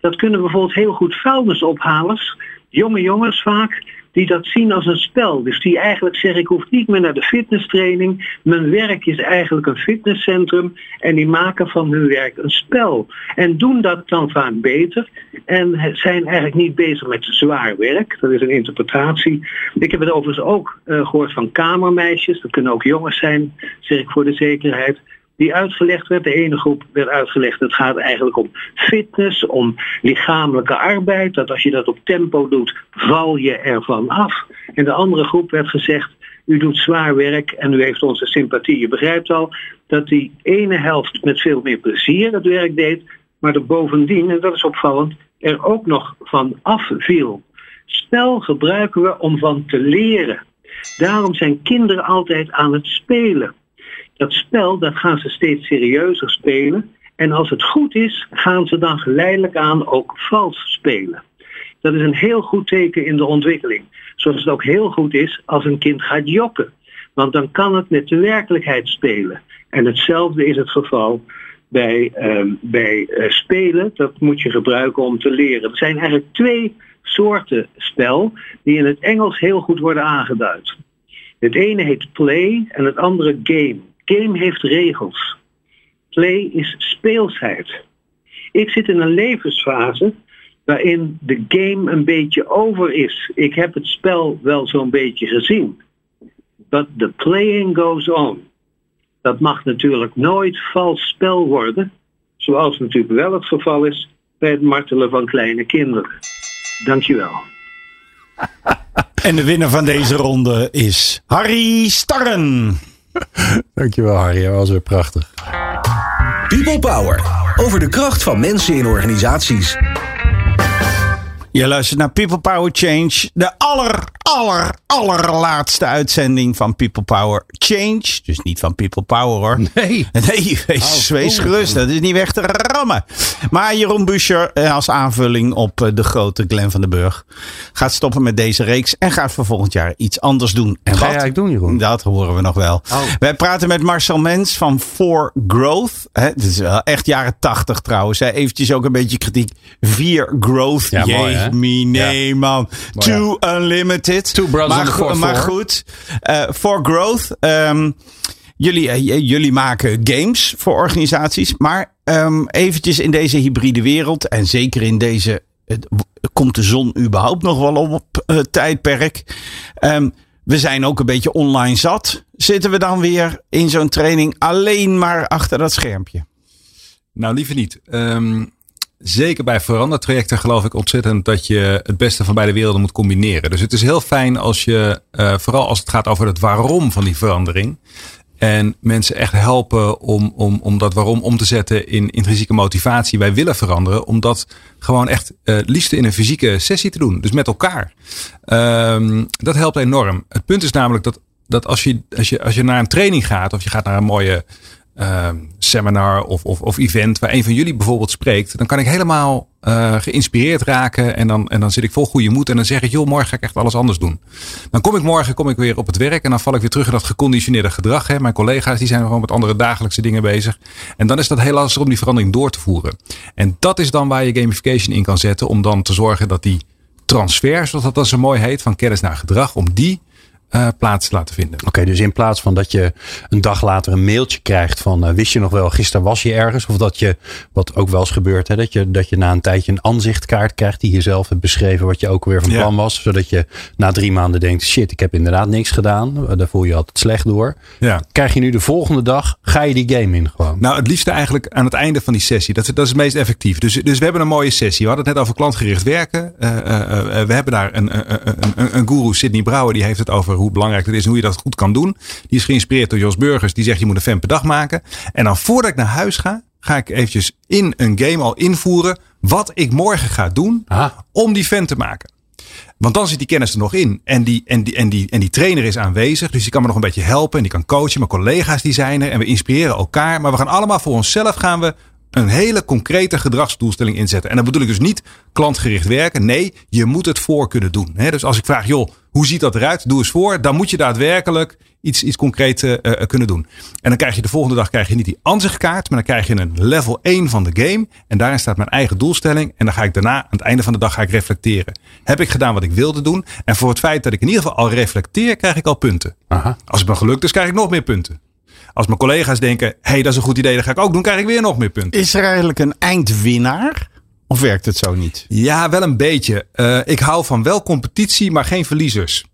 Dat kunnen bijvoorbeeld heel goed vuilnisophalers, jonge jongens vaak, die dat zien als een spel. Dus die eigenlijk zeggen, ik hoef niet meer naar de fitnesstraining. Mijn werk is eigenlijk een fitnesscentrum. En die maken van hun werk een spel. En doen dat dan vaak beter. En zijn eigenlijk niet bezig met zwaar werk. Dat is een interpretatie. Ik heb het overigens ook uh, gehoord van kamermeisjes. Dat kunnen ook jongens zijn, zeg ik voor de zekerheid die uitgelegd werd. De ene groep werd uitgelegd, het gaat eigenlijk om fitness, om lichamelijke arbeid. Dat als je dat op tempo doet, val je ervan af. En de andere groep werd gezegd, u doet zwaar werk en u heeft onze sympathie. Je begrijpt al dat die ene helft met veel meer plezier het werk deed, maar er bovendien, en dat is opvallend, er ook nog van afviel. Spel gebruiken we om van te leren. Daarom zijn kinderen altijd aan het spelen dat spel, dat gaan ze steeds serieuzer spelen. En als het goed is, gaan ze dan geleidelijk aan ook vals spelen. Dat is een heel goed teken in de ontwikkeling. Zoals het ook heel goed is als een kind gaat jokken. Want dan kan het met de werkelijkheid spelen. En hetzelfde is het geval bij, uh, bij uh, spelen. Dat moet je gebruiken om te leren. Er zijn eigenlijk twee soorten spel die in het Engels heel goed worden aangeduid. Het ene heet play en het andere game. Game heeft regels. Play is speelsheid. Ik zit in een levensfase waarin de game een beetje over is. Ik heb het spel wel zo'n beetje gezien. But the playing goes on. Dat mag natuurlijk nooit vals spel worden, zoals natuurlijk wel het geval is bij het martelen van kleine kinderen. Dankjewel. En de winnaar van deze ronde is Harry Starren. Dankjewel Harry, dat was weer prachtig. People Power. Over de kracht van mensen in organisaties. Je luistert naar People Power Change. De aller, aller, allerlaatste uitzending van People Power Change. Dus niet van People Power hoor. Nee. Nee, wees, wees gerust. Dat is niet weg te rammen. Maar Jeroen Buscher eh, als aanvulling op eh, de grote Glen van den Burg. Gaat stoppen met deze reeks. En gaat voor volgend jaar iets anders doen. En Wat ga wat? eigenlijk doen Jeroen? Dat horen we nog wel. Oh. Wij praten met Marcel Mens van For Growth. Hè, dit is wel echt jaren tachtig trouwens. Hè. Eventjes ook een beetje kritiek. Vier Growth. Ja, mooi, hè? Me, nee man. Too Unlimited. Two brothers maar, go- maar goed. eh For Growth. ehm, jullie, eh, jullie maken games voor organisaties. Maar ehm, eventjes in deze hybride wereld. En zeker in deze... komt de zon überhaupt nog wel op eh, tijdperk? Ehm, we zijn ook een beetje online zat. Zitten we dan weer in zo'n training alleen maar achter dat schermpje? Nou, liever niet. Ehm, zeker bij verandertrajecten geloof ik ontzettend dat je het beste van beide werelden moet combineren. Dus het is heel fijn als je, eh, vooral als het gaat over het waarom van die verandering. En mensen echt helpen om, om, om dat waarom om te zetten in intrinsieke motivatie. Wij willen veranderen. Om dat gewoon echt eh liefst in een fysieke sessie te doen. Dus met elkaar. Ehm, dat helpt enorm. Het punt is namelijk dat, dat als, je, als, je, als je naar een training gaat. Of je gaat naar een mooie ehm, seminar of, of, of event. Waar een van jullie bijvoorbeeld spreekt. Dan kan ik helemaal eh, geïnspireerd raken. En dan, en dan zit ik vol goede moed. En dan zeg ik, joh, morgen ga ik echt alles anders doen. Dan kom ik morgen kom ik weer op het werk. En dan val ik weer terug in dat geconditioneerde gedrag. Hè. Mijn collega's die zijn gewoon met andere dagelijkse dingen bezig. En dan is dat heel lastig om die verandering door te voeren. En dat is dan waar je gamification in kan zetten. Om dan te zorgen dat die transfer, zoals dat zo mooi heet, van kennis naar gedrag, om die eh, plaats laten vinden. Oké, dus in plaats van dat je een dag later een mailtje krijgt van eh, wist je nog wel, gisteren was je ergens. Of dat je, wat ook wel eens gebeurt, hè, dat, je, dat je na een tijdje een aanzichtkaart krijgt die je zelf hebt beschreven wat je ook weer van Ja. plan was. Zodat je na drie maanden denkt, shit, ik heb inderdaad niks gedaan. Daar voel je altijd slecht door. Ja. Krijg je nu de volgende dag, ga je die game in gewoon. Nou, het liefste eigenlijk aan het einde van die sessie. Dat, is- dat is het meest effectief. Dus, dus we hebben een mooie sessie. We hadden het net over klantgericht werken. Eh, we hebben daar een, een, een, een, een guru, Sidney Brouwer, die heeft het over hoe belangrijk het is en hoe je dat goed kan doen. Die is geïnspireerd door Jos Burgers. Die zegt je moet een fan per dag maken. En dan voordat ik naar huis ga, ga ik eventjes in een game al invoeren wat ik morgen ga doen Ah. om die fan te maken. Want dan zit die kennis er nog in. En die, en, die, en, die, en die trainer is aanwezig. Dus die kan me nog een beetje helpen. En die kan coachen. Mijn collega's die zijn er. En we inspireren elkaar. Maar we gaan allemaal voor onszelf gaan we een hele concrete gedragsdoelstelling inzetten. En dan bedoel ik dus niet klantgericht werken. Nee, je moet het voor kunnen doen. Dus als ik vraag, joh, hoe ziet dat eruit? Doe eens voor. Dan moet je daadwerkelijk iets, iets concreet eh, eh, kunnen doen. En dan krijg je de volgende dag krijg je niet die ansichtkaart. Maar dan krijg je een level 1 van de game. En daarin staat mijn eigen doelstelling. En dan ga ik daarna, aan het einde van de dag, ga ik reflecteren. Heb ik gedaan wat ik wilde doen? En voor het feit dat ik in ieder geval al reflecteer, krijg ik al punten. Aha. Als het me gelukt is, krijg ik nog meer punten. Als mijn collega's denken, hé, hey, dat is een goed idee, dat ga ik ook doen, krijg ik weer nog meer punten. Is er eigenlijk een eindwinnaar? Of werkt het zo niet? Ja, wel een beetje. Eh, ik hou van wel competitie, maar geen verliezers.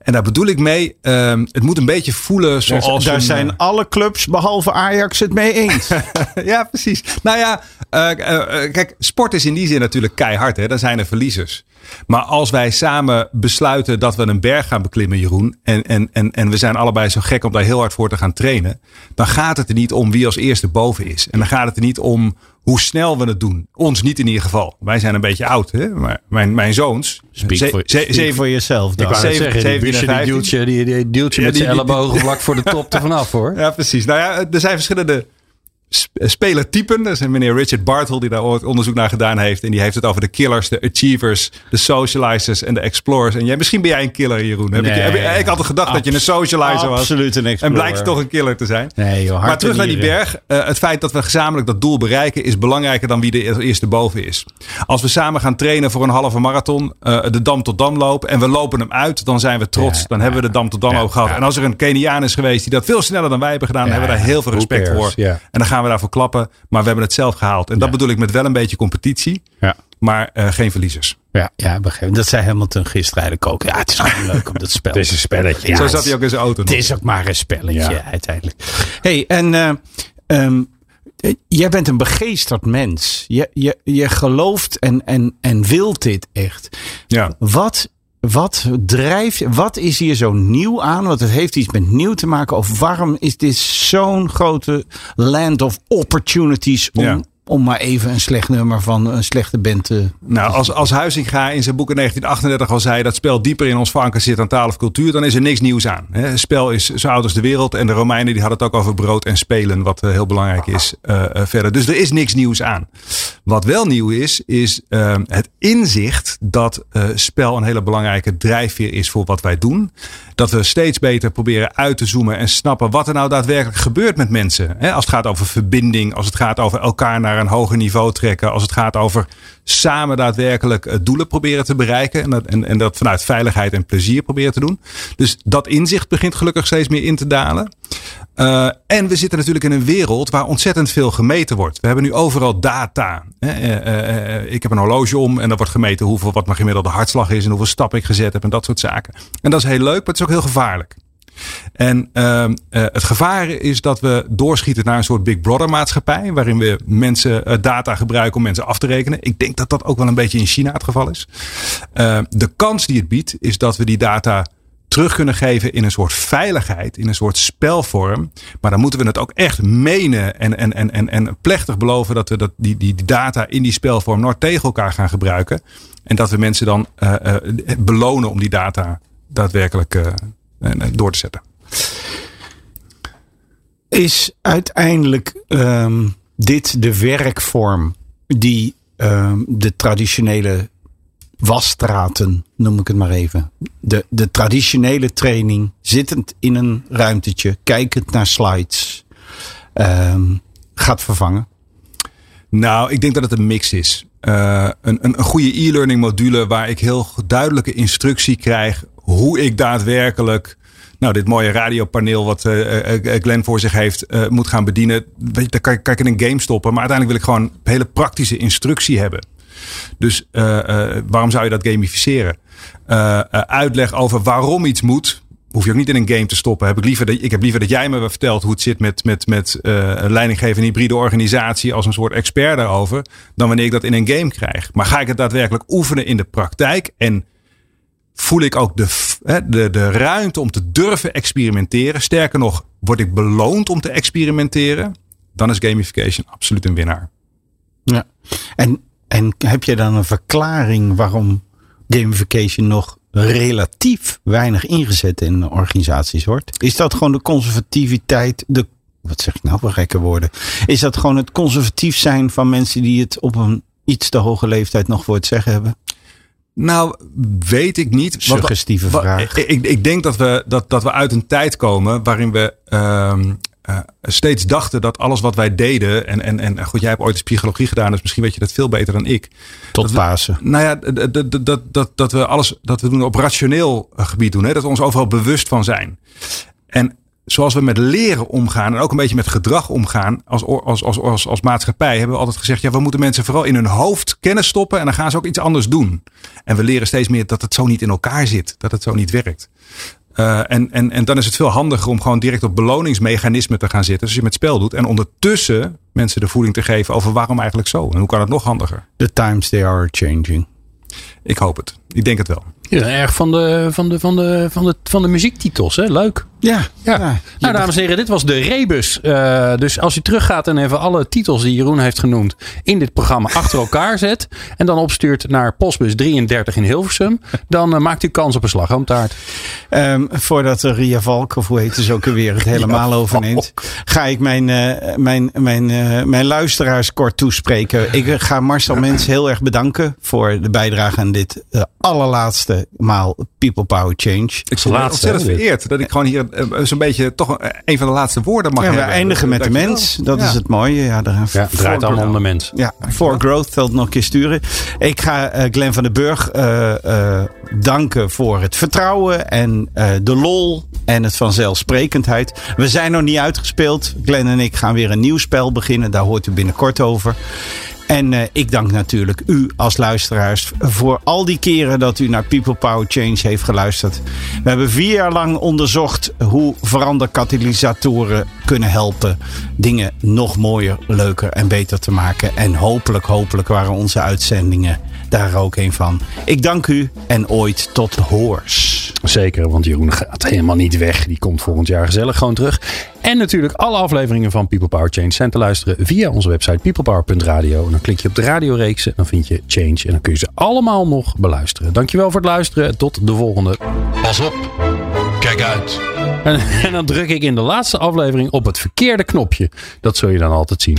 En daar bedoel ik mee, ehm, het moet een beetje voelen zoals Daar een, zijn eh, alle clubs behalve Ajax het mee eens. ja, precies. Nou ja, eh, eh, kijk, sport is in die zin natuurlijk keihard. Hè? Dan zijn er verliezers. Maar als wij samen besluiten dat we een berg gaan beklimmen, Jeroen. En, en, en, en we zijn allebei zo gek om daar heel hard voor te gaan trainen. Dan gaat het er niet om wie als eerste boven is. En dan gaat het er niet om hoe snel we het doen. Ons niet in ieder geval. Wij zijn een beetje oud, hè? maar mijn, mijn zoons. Speak voor, ze- jezelf Ik dan. wou net zeven- zeggen, die 17 en busje, die 15. duwtje, die, die duwtje Ja, met die- zijn ellebogen vlak voor de top er vanaf hoor. Ja, precies. Nou ja, er zijn verschillende spelertypen. Er is een meneer Richard Bartle die daar ooit onderzoek naar gedaan heeft. En die heeft het over de killers, de achievers, de socializers en de explorers. En jij, misschien ben jij een killer, Jeroen. Heb ik, heb ik, ik had al gedacht dat je een socializer was. Absoluut een En explorer. blijkt je toch een killer te zijn. Nee, joh, maar terug en naar die berg. Eh, het feit dat we gezamenlijk dat doel bereiken is belangrijker dan wie er eerste boven is. Als we samen gaan trainen voor een halve marathon, eh, de Dam tot Dam lopen en we lopen hem uit, dan zijn we trots. Ja, dan hebben we de Dam tot Dam ja, ook gehad. En als er een Keniaan is geweest die dat veel sneller dan wij hebben gedaan, dan hebben we daar heel veel respect voor. En dan gaan we daarvoor klappen. Maar we hebben het zelf gehaald. En dat bedoel ik met wel een beetje competitie, Ja. maar eh, geen verliezers. Ja, ja, begrijp. Dat zei Hamilton gisteren eigenlijk ook. Ja, het is gewoon leuk om dat spel. Het is een spelletje. Ja, Zo zat hij ook in zijn auto. Het nog. is ook maar een spelletje Ja. uiteindelijk. hey, en eh, ehm, eh, jij bent een begeesterd mens. Je, je, je gelooft en, en, en wilt dit echt. Ja. Wat, wat drijft, wat is hier zo nieuw aan? Want het heeft iets met nieuw te maken. Of waarom is dit zo'n grote land of opportunities om, Ja. Om maar even een slecht nummer van een slechte band te... Nou, als, als Huizinga in zijn boek in 1938 al zei dat spel dieper in ons verankerd zit aan taal of cultuur, dan is er niks nieuws aan. Hè. Spel is zo oud als de wereld en de Romeinen die hadden het ook over brood en spelen, wat eh, heel belangrijk is eh, eh, verder. Dus er is niks nieuws aan. Wat wel nieuw is, is eh, het inzicht dat eh, spel een hele belangrijke drijfveer is voor wat wij doen. Dat we steeds beter proberen uit te zoomen en snappen wat er nou daadwerkelijk gebeurt met mensen. Hè, als het gaat over verbinding, als het gaat over elkaar naar een hoger niveau trekken, als het gaat over samen daadwerkelijk eh, doelen proberen te bereiken. En dat, en, en dat vanuit veiligheid en plezier proberen te doen. Dus dat inzicht begint gelukkig steeds meer in te dalen. Uh, en we zitten natuurlijk in een wereld waar ontzettend veel gemeten wordt. We hebben nu overal data. Uh, ik heb een horloge om en dan wordt gemeten hoeveel wat mijn gemiddelde hartslag is en hoeveel stappen ik gezet heb en dat soort zaken. En dat is heel leuk, maar het is ook heel gevaarlijk. En uh, uh, het gevaar is dat we doorschieten naar een soort Big Brother maatschappij. Waarin we mensen uh, data gebruiken om mensen af te rekenen. Ik denk dat dat ook wel een beetje in China het geval is. de kans die het biedt is dat we die data terug kunnen geven in een soort veiligheid, in een soort spelvorm. Maar dan moeten we het ook echt menen en, en, en, en, en plechtig beloven dat we dat, die, die, data in die spelvorm nooit tegen elkaar gaan gebruiken. En dat we mensen dan uh, belonen om die data daadwerkelijk uh, door te zetten. Is uiteindelijk um, dit de werkvorm die um, de traditionele wasstraten, noem ik het maar even. De, de traditionele training, zittend in een ruimtetje, kijkend naar slides, um, gaat vervangen? Nou, ik denk dat het een mix is. Uh, een, een, een goede e-learning module waar ik heel duidelijke instructie krijg hoe ik daadwerkelijk nou, dit mooie radiopaneel wat uh, Glenn voor zich heeft, moet gaan bedienen. Weet dan kan, ik in een game stoppen. Maar uiteindelijk wil ik gewoon hele praktische instructie hebben. Dus waarom zou je dat gamificeren? uitleg over waarom iets moet hoef je ook niet in een game te stoppen. Heb ik, liever dat, ik heb liever dat jij me vertelt hoe het zit met, met, met leidinggevende hybride organisatie als een soort expert daarover. Dan wanneer ik dat in een game krijg. Maar ga ik het daadwerkelijk oefenen in de praktijk? En voel ik ook de, de, de ruimte om te durven experimenteren? Sterker nog, word ik beloond om te experimenteren? Dan is gamification absoluut een winnaar. Ja. En, en heb je dan een verklaring waarom gamification nog relatief weinig ingezet in organisaties wordt. Is dat gewoon de conservativiteit, de, wat zeg ik nou voor gekke woorden? Is dat gewoon het conservatief zijn van mensen die het op een iets te hoge leeftijd nog voor het zeggen hebben? Nou, weet ik niet. Suggestieve vraag. Ik, ik, denk dat we, dat, dat we uit een tijd komen waarin we uh, uh, steeds dachten dat alles wat wij deden. En, en, en goed, jij hebt ooit de psychologie gedaan, dus misschien weet je dat veel beter dan ik. Tot Pasen. Nou ja, dat, dat, dat, dat we alles dat we doen op rationeel eh, gebied doen. Hè? Dat we ons overal bewust van zijn. En zoals we met leren omgaan en ook een beetje met gedrag omgaan als, als, als, als, als maatschappij, hebben we altijd gezegd, ja, we moeten mensen vooral in hun hoofd kennis stoppen en dan gaan ze ook iets anders doen. En we leren steeds meer dat het zo niet in elkaar zit, dat het zo niet werkt. Uh, en, en, en dan is het veel handiger om gewoon direct op beloningsmechanismen te gaan zitten. Als je met spel doet. En ondertussen mensen de voeding te geven over waarom eigenlijk zo. En hoe kan het nog handiger? The times they are changing. Ik hoop het. Ik denk het wel. Ja, erg van de, van de, van de, van de, van de muziektitels. Hè? Leuk. Ja, ja. nou, dames en heren, dit was de Rebus. Uh, dus als u teruggaat en even alle titels die Jeroen heeft genoemd in dit programma achter elkaar zet. En dan opstuurt naar postbus 33 in Hilversum. Dan uh, maakt u kans op een slagroomtaart. Um, voordat Ria Valk, of hoe heet ze ook weer, het helemaal overneemt. Ga ik mijn, uh, mijn, mijn, mijn luisteraars kort toespreken. Ik ga Marcel Mens heel erg bedanken voor de bijdrage aan dit allerlaatste maal People Power Change. Ik ben ontzettend vereerd dat ik gewoon hier uh, zo'n beetje toch een van de laatste woorden mag ja, hebben. We eindigen met de mens. Dat is het mooie. Ja, daar, ja, het draait allemaal om de mens. Ja, voor growth wil nog een keer sturen. Ik ga uh, Glenn van den Burg uh, danken voor het vertrouwen en de lol en het vanzelfsprekendheid. We zijn nog niet uitgespeeld. Glenn en ik gaan weer een nieuw spel beginnen. Daar hoort u binnenkort over. En uh, ik dank natuurlijk u als luisteraars voor al die keren dat u naar People Power Change heeft geluisterd. We hebben vier jaar lang onderzocht hoe veranderkatalysatoren kunnen helpen dingen nog mooier, leuker en beter te maken. En hopelijk, hopelijk waren onze uitzendingen daar ook een van. Ik dank u en ooit tot hoors. Zeker, want Jeroen gaat helemaal niet weg. Die komt volgend jaar gezellig gewoon terug. En natuurlijk alle afleveringen van People Power Change zijn te luisteren via onze website peoplepower.radio. En dan klik je op de radioreeksen, dan vind je Change en dan kun je ze allemaal nog beluisteren. Dankjewel voor het luisteren. Tot de volgende. Pas op. Kijk uit. En, en dan druk ik in de laatste aflevering op het verkeerde knopje. Dat zul je dan altijd zien.